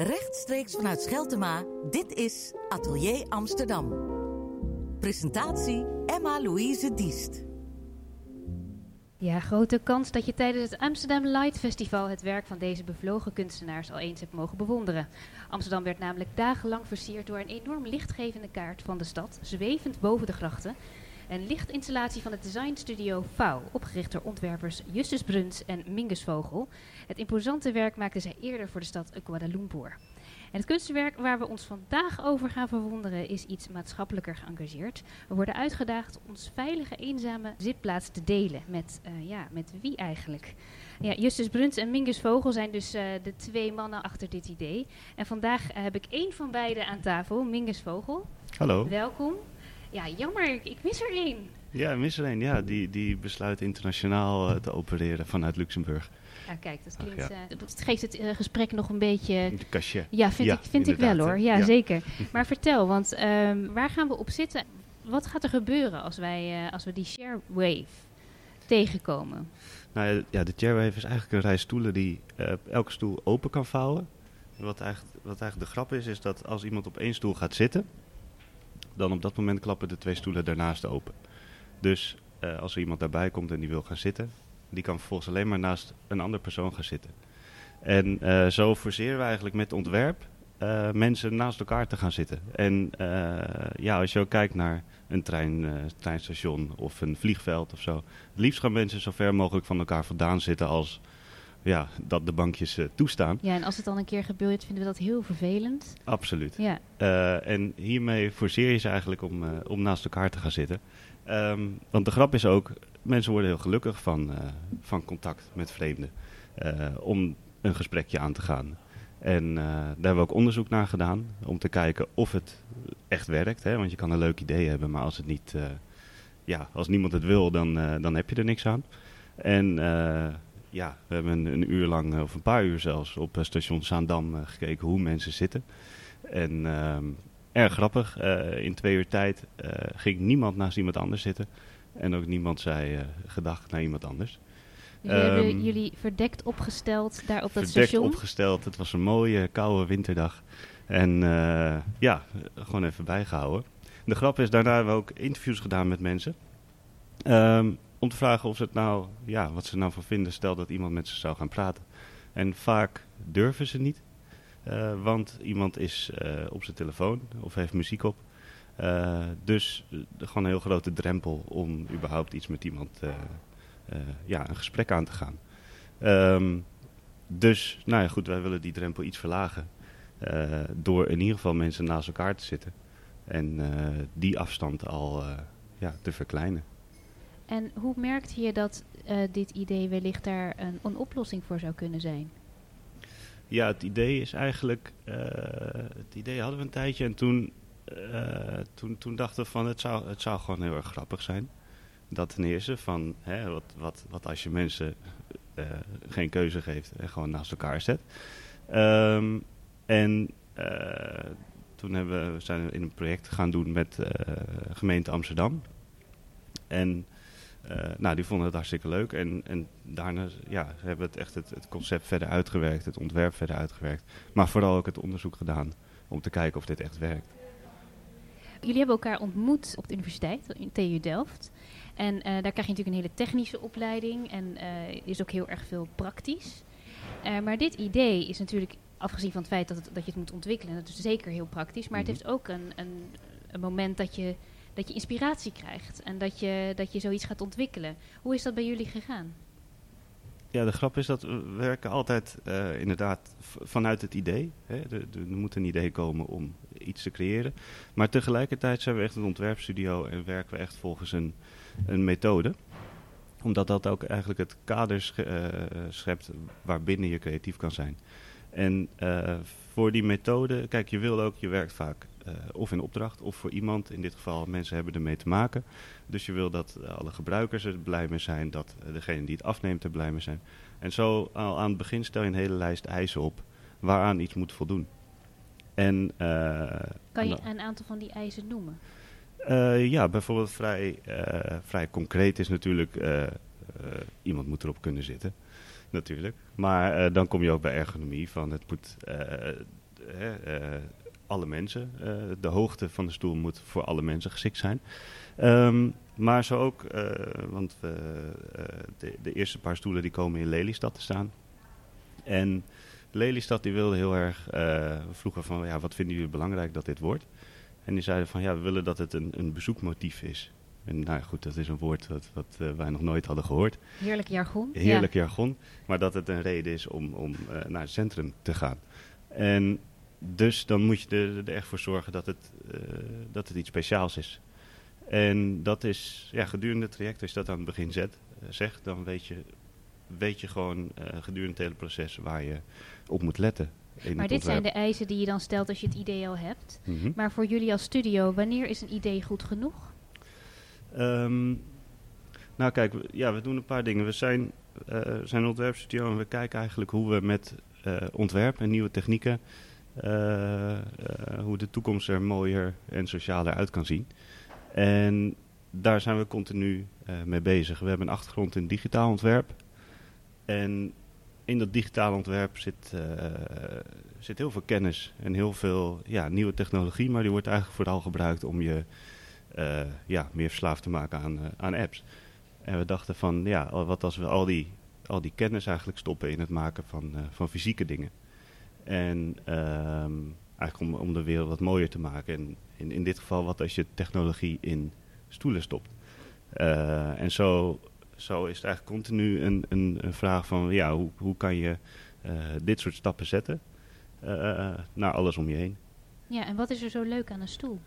Rechtstreeks vanuit Scheltema, dit is Atelier Amsterdam. Presentatie Emma-Louise Diest. Ja, grote kans dat je tijdens het Amsterdam Light Festival het werk van deze bevlogen kunstenaars al eens hebt mogen bewonderen. Amsterdam werd namelijk dagenlang versierd door een enorm lichtgevende kaart van de stad, zwevend boven de grachten. Een lichtinstallatie van het designstudio Vouw, opgericht door ontwerpers Justus Bruns en Mingus Vogel. Het imposante werk maakten zij eerder voor de stad Kuala Lumpur. En het kunstwerk waar we ons vandaag over gaan verwonderen is iets maatschappelijker geëngageerd. We worden uitgedaagd ons veilige, eenzame zitplaats te delen. Met, uh, ja, met wie eigenlijk? Ja, Justus Bruns en Mingus Vogel zijn dus uh, de twee mannen achter dit idee. En vandaag uh, heb ik één van beiden aan tafel, Mingus Vogel. Hallo. Welkom. Ja, jammer, ik mis er één. Ja, mis er één. Ja, die, die besluit internationaal te opereren vanuit Luxemburg. Ja, kijk, dat, klinkt, Ach, ja. uh, dat geeft het uh, gesprek nog een beetje... De kastje. Ja, vind, ja, ik, vind ik wel hoor. Ja, ja. zeker. Maar vertel, want um, waar gaan we op zitten? Wat gaat er gebeuren als, wij, als we die sharewave tegenkomen? Nou ja, de chairwave is eigenlijk een rij stoelen die elke stoel open kan vouwen. Wat eigenlijk, wat eigenlijk de grap is, is dat als iemand op één stoel gaat zitten, dan op dat moment klappen de twee stoelen daarnaast open. Dus als er iemand daarbij komt en die wil gaan zitten, die kan vervolgens alleen maar naast een andere persoon gaan zitten. En uh, zo forceren we eigenlijk met ontwerp uh, mensen naast elkaar te gaan zitten. En ja, als je ook kijkt naar een trein, treinstation of een vliegveld of zo. Het liefst gaan mensen zo ver mogelijk van elkaar vandaan zitten als ja, dat de bankjes toestaan. Ja, en als het dan een keer gebeurt, vinden we dat heel vervelend. Absoluut. Ja. en hiermee forceer je ze eigenlijk om, om naast elkaar te gaan zitten. Um, want de grap is ook, mensen worden heel gelukkig van, van contact met vreemden. Om een gesprekje aan te gaan. En daar hebben we ook onderzoek naar gedaan. Om te kijken of het echt werkt. Hè? Want je kan een leuk idee hebben, maar als het niet... ja, als niemand het wil, dan, dan heb je er niks aan. En ja, we hebben een, uur lang, of een paar uur zelfs, op station Zaandam gekeken hoe mensen zitten. En ehm, erg grappig. In twee uur tijd ging niemand naast iemand anders zitten. En ook niemand zei gedag naar iemand anders. Jullie hebben jullie verdekt opgesteld daar op dat station? Verdekt opgesteld. Het was een mooie, koude winterdag. En ja, gewoon even bijgehouden. De grap is, daarna hebben we ook interviews gedaan met mensen. Um, om te vragen of ze nou, ja, wat ze nou van vinden. Stel dat iemand met ze zou gaan praten. En vaak durven ze niet. Uh, want iemand is uh, op zijn telefoon of heeft muziek op. Uh, dus gewoon een heel grote drempel om überhaupt iets met iemand, ja, een gesprek aan te gaan. Um, dus, nou ja, goed, wij willen die drempel iets verlagen. door in ieder geval mensen naast elkaar te zitten. En die afstand al ja, te verkleinen. En hoe merkte je dat dit idee wellicht daar een, oplossing voor zou kunnen zijn? Ja, het idee is eigenlijk. Uh, het idee hadden we een tijdje en toen, uh, toen, toen dachten we van het zou, het zou gewoon heel erg grappig zijn. Dat ten eerste van hè, wat, wat, wat als je mensen uh, geen keuze geeft en gewoon naast elkaar zet. Um, en toen hebben we, zijn we in een project gaan doen met gemeente Amsterdam. En uh, nou, die vonden het hartstikke leuk. En, en daarna ja, ze hebben het echt het, het, concept verder uitgewerkt, het ontwerp verder uitgewerkt. Maar vooral ook het onderzoek gedaan om te kijken of dit echt werkt. Jullie hebben elkaar ontmoet op de universiteit, in TU Delft. En uh, daar krijg je natuurlijk een hele technische opleiding en uh, is ook heel erg veel praktisch. maar dit idee is natuurlijk, afgezien van het feit dat, het, dat je het moet ontwikkelen, dat is zeker heel praktisch. Maar mm -hmm. het heeft ook een, een, een moment dat je dat je inspiratie krijgt en dat je, dat je zoiets gaat ontwikkelen. Hoe is dat bij jullie gegaan? Ja, de grap is dat we werken altijd uh, inderdaad vanuit het idee. Hè. Er, moet een idee komen om iets te creëren. Maar tegelijkertijd zijn we echt een ontwerpstudio en werken we echt volgens een, een methode. Omdat dat ook eigenlijk het kader uh, schept waarbinnen je creatief kan zijn. En uh, voor die methode, kijk, je wil ook, je werkt vaak uh, of in opdracht of voor iemand. In dit geval, mensen hebben ermee te maken. Dus je wil dat alle gebruikers er blij mee zijn, dat degene die het afneemt er blij mee zijn. En zo al aan het begin stel je een hele lijst eisen op waaraan iets moet voldoen. En, uh, kan je een aantal van die eisen noemen? Uh, ja, bijvoorbeeld vrij, vrij concreet is natuurlijk, iemand moet erop kunnen zitten natuurlijk. Maar uh, dan kom je ook bij ergonomie van het moet, uh, alle mensen. de hoogte van de stoel moet voor alle mensen geschikt zijn. Um, maar zo ook, want de, de, eerste paar stoelen die komen in Lelystad te staan. En Lelystad die wilde heel erg, vroegen van ja, wat vinden jullie belangrijk dat dit wordt? En die zeiden van ja, we willen dat het een, een bezoekmotief is. En nou goed, dat is een woord dat, wat uh, wij nog nooit hadden gehoord. Heerlijk jargon. Heerlijk jargon. Maar dat het een reden is om, om uh, naar het centrum te gaan. En dus dan moet je er, er echt voor zorgen dat het, uh, dat het iets speciaals is. En dat is, ja, gedurende het traject, als je dat aan het begin zet, zegt, dan weet je, weet je gewoon gedurende het hele proces waar je op moet letten. Maar dit zijn de eisen die je dan stelt als je het idee al hebt. Mhm. Maar voor jullie als studio, wanneer is een idee goed genoeg? Um, nou kijk, ja, we doen een paar dingen. We zijn, uh, zijn een ontwerpstudio en we kijken eigenlijk hoe we met uh, ontwerp en nieuwe technieken... Uh, hoe de toekomst er mooier en socialer uit kan zien. En daar zijn we continu mee bezig. We hebben een achtergrond in digitaal ontwerp. En in dat digitaal ontwerp zit, zit heel veel kennis en heel veel ja, nieuwe technologie. Maar die wordt eigenlijk vooral gebruikt om je ja, meer verslaafd te maken aan, uh, aan apps. En we dachten van, ja, wat als we al die, al die kennis eigenlijk stoppen in het maken van, uh, van fysieke dingen. En ehm, eigenlijk om, om de wereld wat mooier te maken. En in, in dit geval, wat als je technologie in stoelen stopt. en zo, zo is het eigenlijk continu een, een, een vraag van, ja, hoe, hoe kan je dit soort stappen zetten naar alles om je heen. Ja, en wat is er zo leuk aan een stoel?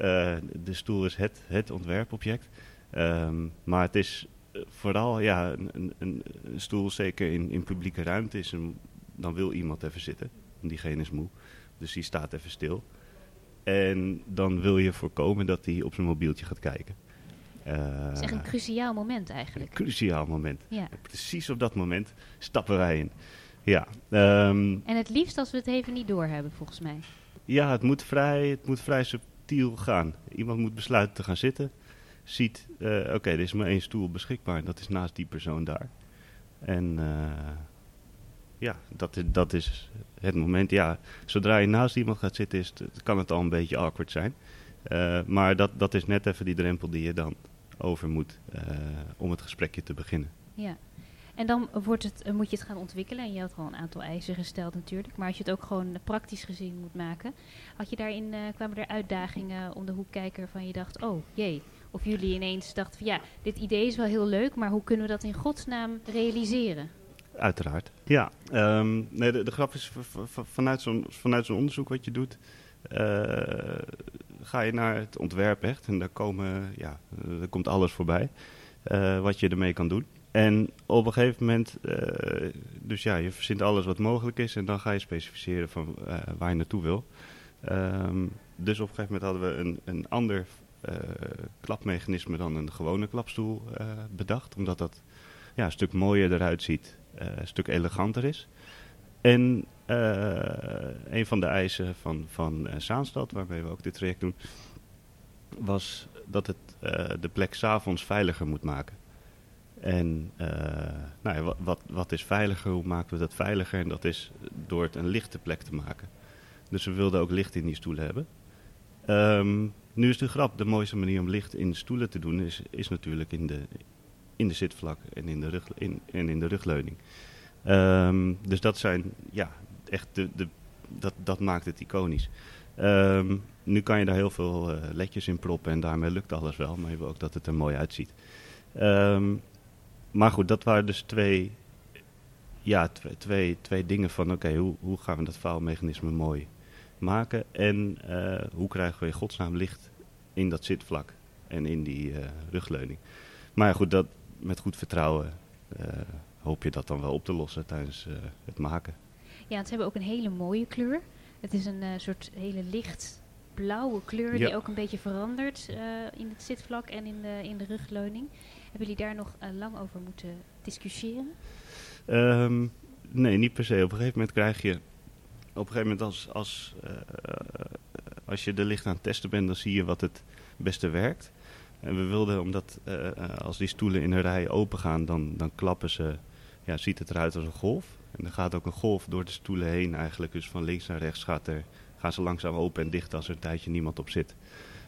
Uh, de stoel is het, het ontwerpobject. Um, maar het is eh, vooral ja, een, een, een, stoel, zeker in, in publieke ruimte, is een, dan wil iemand even zitten. Diegene is moe, dus die staat even stil. En dan wil je voorkomen dat hij op zijn mobieltje gaat kijken. Uh, het is echt een cruciaal moment eigenlijk. Een cruciaal moment. Ja. precies op dat moment stappen wij in. Ja, um, en het liefst als we het even niet doorhebben, volgens mij. Ja, het moet vrij, het moet vrij Iemand moet besluiten te gaan zitten. Ziet, uh, oké, er is maar één stoel beschikbaar. En dat is naast die persoon daar. En uh, ja, dat, dat is het moment. Ja, zodra je naast iemand gaat zitten, is het, kan het al een beetje awkward zijn. Uh, maar dat, dat is net even die drempel die je dan over moet om het gesprekje te beginnen. Ja. En dan wordt het, uh, moet je het gaan ontwikkelen. En je had al een aantal eisen gesteld natuurlijk. Maar als je het ook gewoon praktisch gezien moet maken. Had je daarin, uh, kwamen er uitdagingen om de hoek kijken van je dacht, oh jee. Of jullie ineens dachten van ja, dit idee is wel heel leuk. Maar hoe kunnen we dat in godsnaam realiseren? Uiteraard, ja. Um, nee, de, grap is vanuit zo'n vanuit onderzoek wat je doet... Ga je naar het ontwerp echt. En daar, komen, ja, daar komt alles voorbij. wat je ermee kan doen. En op een gegeven moment, uh, dus ja, je verzint alles wat mogelijk is en dan ga je specificeren van uh, waar je naartoe wil. Um, dus op een gegeven moment hadden we een, een ander uh, klapmechanisme dan een gewone klapstoel bedacht. Omdat dat ja, een stuk mooier eruit ziet, een stuk eleganter is. En een van de eisen van, van Zaanstad, waarmee we ook dit traject doen, was dat het de plek s'avonds veiliger moet maken. En uh, nou wat, wat, is veiliger? Hoe maken we dat veiliger? En dat is door het een lichte plek te maken. Dus we wilden ook licht in die stoelen hebben. Um, nu is de grap, de mooiste manier om licht in stoelen te doen is, is natuurlijk in de, in de zitvlak en in de, rug, in, en in de rugleuning. Um, dus dat zijn, ja, echt de, de, dat, dat maakt het iconisch. Um, nu kan je daar heel veel uh, ledjes in proppen en daarmee lukt alles wel, maar je wil ook dat het er mooi uitziet. Maar goed, dat waren dus twee, ja, twee, twee, twee dingen van oké, hoe, hoe gaan we dat faalmechanisme mooi maken en uh, hoe krijgen we in godsnaam licht in dat zitvlak en in die uh, rugleuning. Maar ja, goed, dat, met goed vertrouwen uh, hoop je dat dan wel op te lossen tijdens het maken. Ja, het hebben ook een hele mooie kleur. Het is een soort hele licht blauwe kleur die ook een beetje verandert in het zitvlak en in de, in de rugleuning. Hebben jullie daar nog uh, lang over moeten discussiëren? Um, nee, niet per se. Op een gegeven moment krijg je... Op een gegeven moment als, als, uh, als je de licht aan het testen bent, dan zie je wat het beste werkt. En we wilden, omdat als die stoelen in een rij open gaan, dan, dan klappen ze ja, ziet het eruit als een golf. En er gaat ook een golf door de stoelen heen eigenlijk. Dus van links naar rechts gaat er, gaan ze langzaam open en dicht als er een tijdje niemand op zit.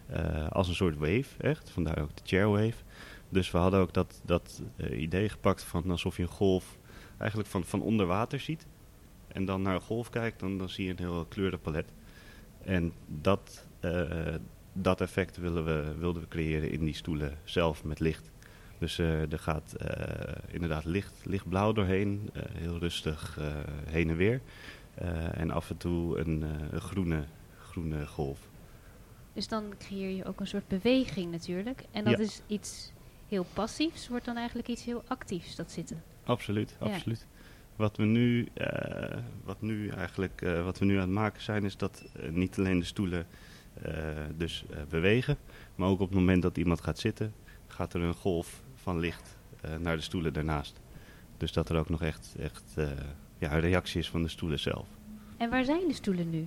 Eh, als een soort wave, echt. Vandaar ook de chairwave. Dus we hadden ook dat, dat eh, idee gepakt van alsof je een golf eigenlijk van, van onder water ziet. En dan naar een golf kijkt, dan, dan zie je een heel kleurenpalet. En dat, eh, dat effect willen we, wilden we creëren in die stoelen zelf met licht. Dus er gaat inderdaad licht, lichtblauw doorheen, heel rustig heen en weer. en af en toe een, een groene, groene golf. Dus dan creëer je ook een soort beweging natuurlijk. En dat is iets heel passiefs, wordt dan eigenlijk iets heel actiefs, dat zitten. Absoluut, absoluut. Wat we nu, uh, wat nu eigenlijk, uh, wat we nu aan het maken zijn, is dat uh, niet alleen de stoelen dus bewegen, maar ook op het moment dat iemand gaat zitten, gaat er een golf van licht naar de stoelen daarnaast. Dus dat er ook nog echt, echt ja, een reactie is van de stoelen zelf. En waar zijn de stoelen nu?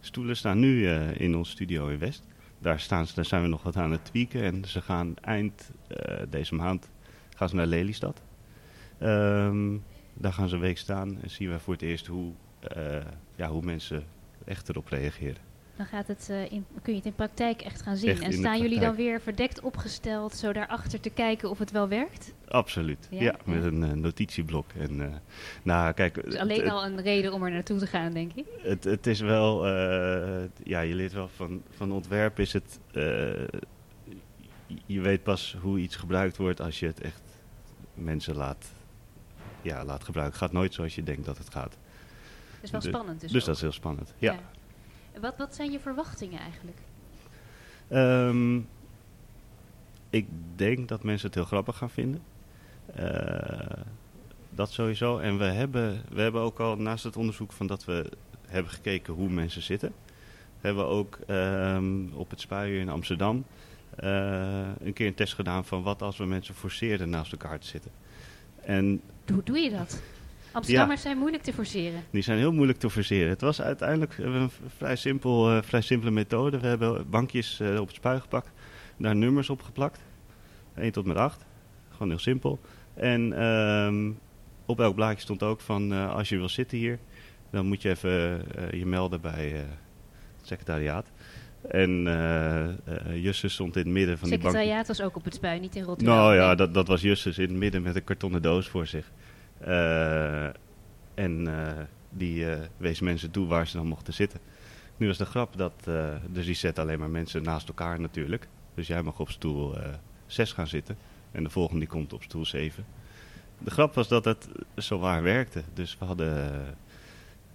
stoelen staan nu in ons studio in West. Daar, staan ze, daar zijn we nog wat aan het tweaken. En ze gaan eind uh, deze maand gaan ze naar Lelystad. Um, daar gaan ze een week staan en zien we voor het eerst hoe, uh, ja, hoe mensen echt erop reageren. Dan gaat het, uh, in, kun je het in praktijk echt gaan zien. Echt en staan jullie dan weer verdekt opgesteld, zo daarachter te kijken of het wel werkt? Absoluut, ja, ja met een uh, notitieblok. En, uh, nou, kijk, dus alleen het, al een reden om er naartoe te gaan, denk ik? Het, het is wel, ja, je leert wel van, van ontwerp is het, je weet pas hoe iets gebruikt wordt als je het echt mensen laat, ja, laat gebruiken. Het gaat nooit zoals je denkt dat het gaat. Het is wel dus, spannend dus Dus ook. dat is heel spannend, ja. ja. Wat, wat zijn je verwachtingen eigenlijk? Um, ik denk dat mensen het heel grappig gaan vinden. Uh, dat sowieso. En we hebben, we hebben ook al naast het onderzoek van dat we hebben gekeken hoe mensen zitten, hebben we ook um, op het spuien in Amsterdam uh, een keer een test gedaan van wat als we mensen forceerden naast elkaar te zitten. En hoe doe je dat? Amsterdammers ja. zijn moeilijk te forceren. Die zijn heel moeilijk te forceren. Het was uiteindelijk een vrij, simpel, uh, vrij simpele methode. We hebben bankjes uh, op het spui gepakt, daar nummers op geplakt. 1 tot met 8. Gewoon heel simpel. En um, op elk blaadje stond ook van uh, als je wil zitten hier, dan moet je even je melden bij het secretariaat. En Justus stond in het midden van die bank. Secretariaat was ook op het spui, niet in Rotterdam. Nou ja, dat, dat was Justus in het midden met een kartonnen doos voor zich. Uh, en uh, die uh, wees mensen toe waar ze dan mochten zitten. Nu was de grap dat, dus die zet alleen maar mensen naast elkaar natuurlijk. Dus jij mag op stoel 6 gaan zitten en de volgende die komt op stoel 7. De grap was dat het zo waar werkte. Dus we hadden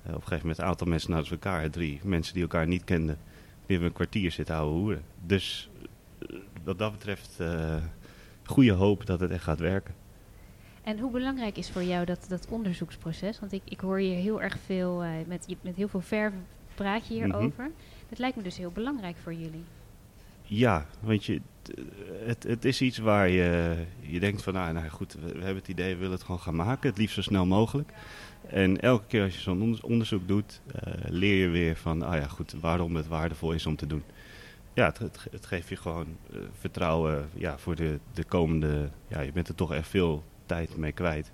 op een gegeven moment een aantal mensen naast elkaar, drie mensen die elkaar niet kenden, die hebben een kwartier zitten houden hoeren. Dus wat dat betreft, goede hoop dat het echt gaat werken. En hoe belangrijk is voor jou dat, dat onderzoeksproces? Want ik, ik hoor je heel erg veel, uh, met, met heel veel verve praat je hierover. Mm -hmm. Dat lijkt me dus heel belangrijk voor jullie. Ja, want je, het, het is iets waar je, je denkt van, nou, nou goed, we, we hebben het idee, we willen het gewoon gaan maken. Het liefst zo snel mogelijk. En elke keer als je zo'n onderzoek doet, uh, leer je weer van, ah ja goed, waarom het waardevol is om te doen. Ja, het, het, het geeft je gewoon uh, vertrouwen ja, voor de, de komende, ja, je bent er toch echt veel tijd mee kwijt.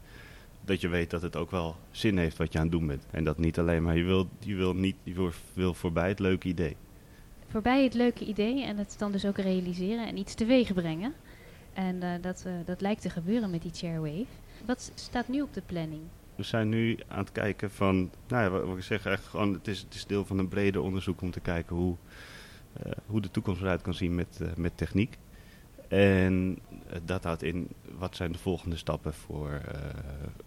Dat je weet dat het ook wel zin heeft wat je aan het doen bent. En dat niet alleen maar, je wil, je wil, niet, je wil, wil voorbij het leuke idee. Voorbij het leuke idee en het dan dus ook realiseren en iets teweeg brengen. En uh, dat, uh, dat lijkt te gebeuren met die chairwave. Wat staat nu op de planning? We zijn nu aan het kijken van, nou ja, wat ik zeg, echt gewoon, het is, het is deel van een breder onderzoek om te kijken hoe, uh, hoe de toekomst eruit kan zien met, met techniek. En dat houdt in wat zijn de volgende stappen voor, uh,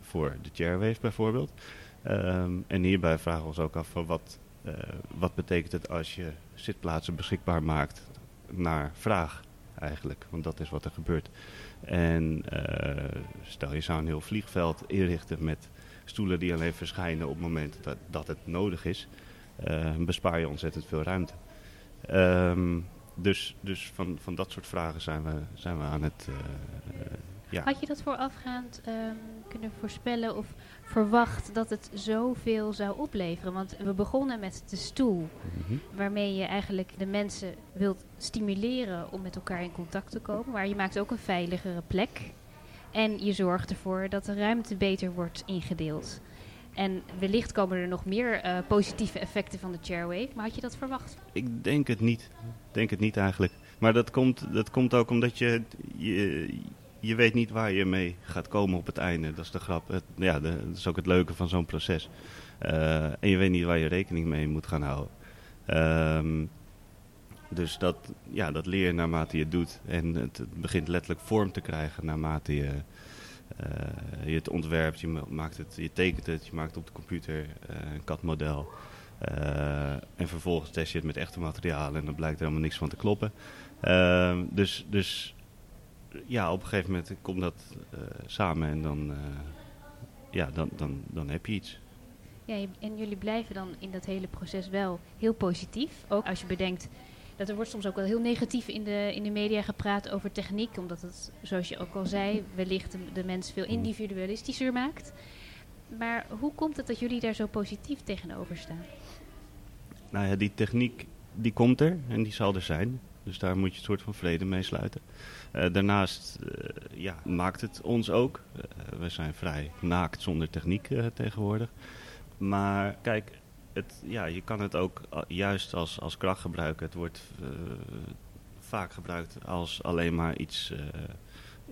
voor de chairwave bijvoorbeeld. Um, en hierbij vragen we ons ook af van wat, uh, wat betekent het als je zitplaatsen beschikbaar maakt naar vraag eigenlijk. Want dat is wat er gebeurt. En uh, stel je zou een heel vliegveld inrichten met stoelen die alleen verschijnen op het moment dat, dat het nodig is. bespaar je ontzettend veel ruimte. Um, dus dus van, van dat soort vragen zijn we, zijn we aan het. Uh, ja. Had je dat voorafgaand um, kunnen voorspellen of verwacht dat het zoveel zou opleveren? Want we begonnen met de stoel, mm -hmm. waarmee je eigenlijk de mensen wilt stimuleren om met elkaar in contact te komen. Maar je maakt ook een veiligere plek. En je zorgt ervoor dat de ruimte beter wordt ingedeeld. En wellicht komen er nog meer eh, positieve effecten van de chairwave. Maar had je dat verwacht? Ik denk het niet. Denk het niet eigenlijk. Maar dat komt, dat komt ook omdat je, je, weet niet waar je mee gaat komen op het einde. Dat is de grap. Het, ja, dat is ook het leuke van zo'n proces. Uh, en je weet niet waar je rekening mee moet gaan houden. Um, dus dat, ja, dat leer je naarmate je het doet. En het, begint letterlijk vorm te krijgen naarmate je, je het ontwerpt. Je, maakt het, je tekent het, je maakt op de computer uh, een CAD-model. Uh, en vervolgens test je het met echte materialen en dan blijkt er helemaal niks van te kloppen. Ehm, dus, dus ja, op een gegeven moment komt dat samen en dan, ja, dan, dan, dan heb je iets. Ja, en jullie blijven dan in dat hele proces wel heel positief. Ook als je bedenkt dat er wordt soms ook wel heel negatief in de, in de media gepraat over techniek. Omdat het, zoals je ook al zei, wellicht de, de mens veel individualistischer maakt. Maar hoe komt het dat jullie daar zo positief tegenover staan? Nou ja, die techniek die komt er en die zal er zijn. Dus daar moet je een soort van vrede mee sluiten. Uh, daarnaast uh, ja, maakt het ons ook. Uh, we zijn vrij naakt zonder techniek tegenwoordig. Maar kijk, het, ja, je kan het ook juist als, als kracht gebruiken. Het wordt vaak gebruikt als alleen maar iets,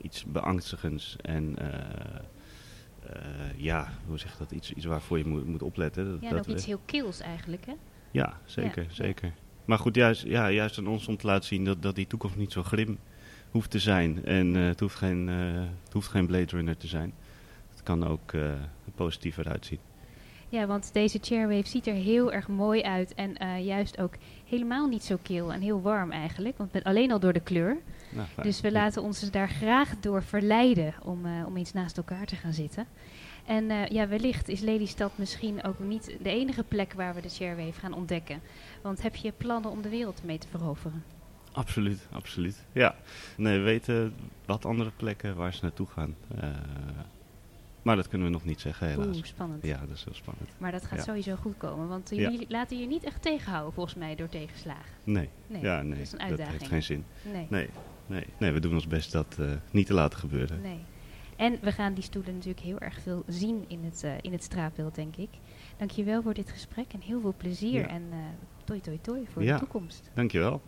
iets beangstigends. En ja, hoe zeg je dat? Iets, iets waarvoor je moet, moet opletten. Dat, ja, dat ook iets heel kils eigenlijk, hè? Ja, zeker, ja. zeker. Maar goed, juist, ja, juist aan ons om te laten zien dat, dat die toekomst niet zo grim hoeft te zijn. En uh, het, hoeft geen, uh, het hoeft geen Blade Runner te zijn. Het kan ook uh, positiever uitzien. Ja, want deze chairwave ziet er heel erg mooi uit. En juist ook helemaal niet zo kil en heel warm eigenlijk. Want met, alleen al door de kleur. Nou, dus we laten ons daar graag door verleiden om, om eens naast elkaar te gaan zitten. En uh, ja, wellicht is Lelystad misschien ook niet de enige plek waar we de Sharewave gaan ontdekken. Want heb je plannen om de wereld mee te veroveren? Absoluut, absoluut. Ja. Nee, we weten wat andere plekken waar ze naartoe gaan. Maar dat kunnen we nog niet zeggen, helaas. Oeh, spannend. Ja, dat is heel spannend. Maar dat gaat ja. sowieso goed komen. Want jullie ja. laten je niet echt tegenhouden, volgens mij, door tegenslagen. Nee. nee. Ja, nee. Dat is een uitdaging. Dat heeft geen zin. Nee. Nee, nee. nee we doen ons best dat uh, niet te laten gebeuren. Nee. En we gaan die stoelen natuurlijk heel erg veel zien in het, uh, in het straatbeeld, denk ik. Dankjewel voor dit gesprek en heel veel plezier. Ja. En uh, toi toi toi voor de toekomst. Dankjewel.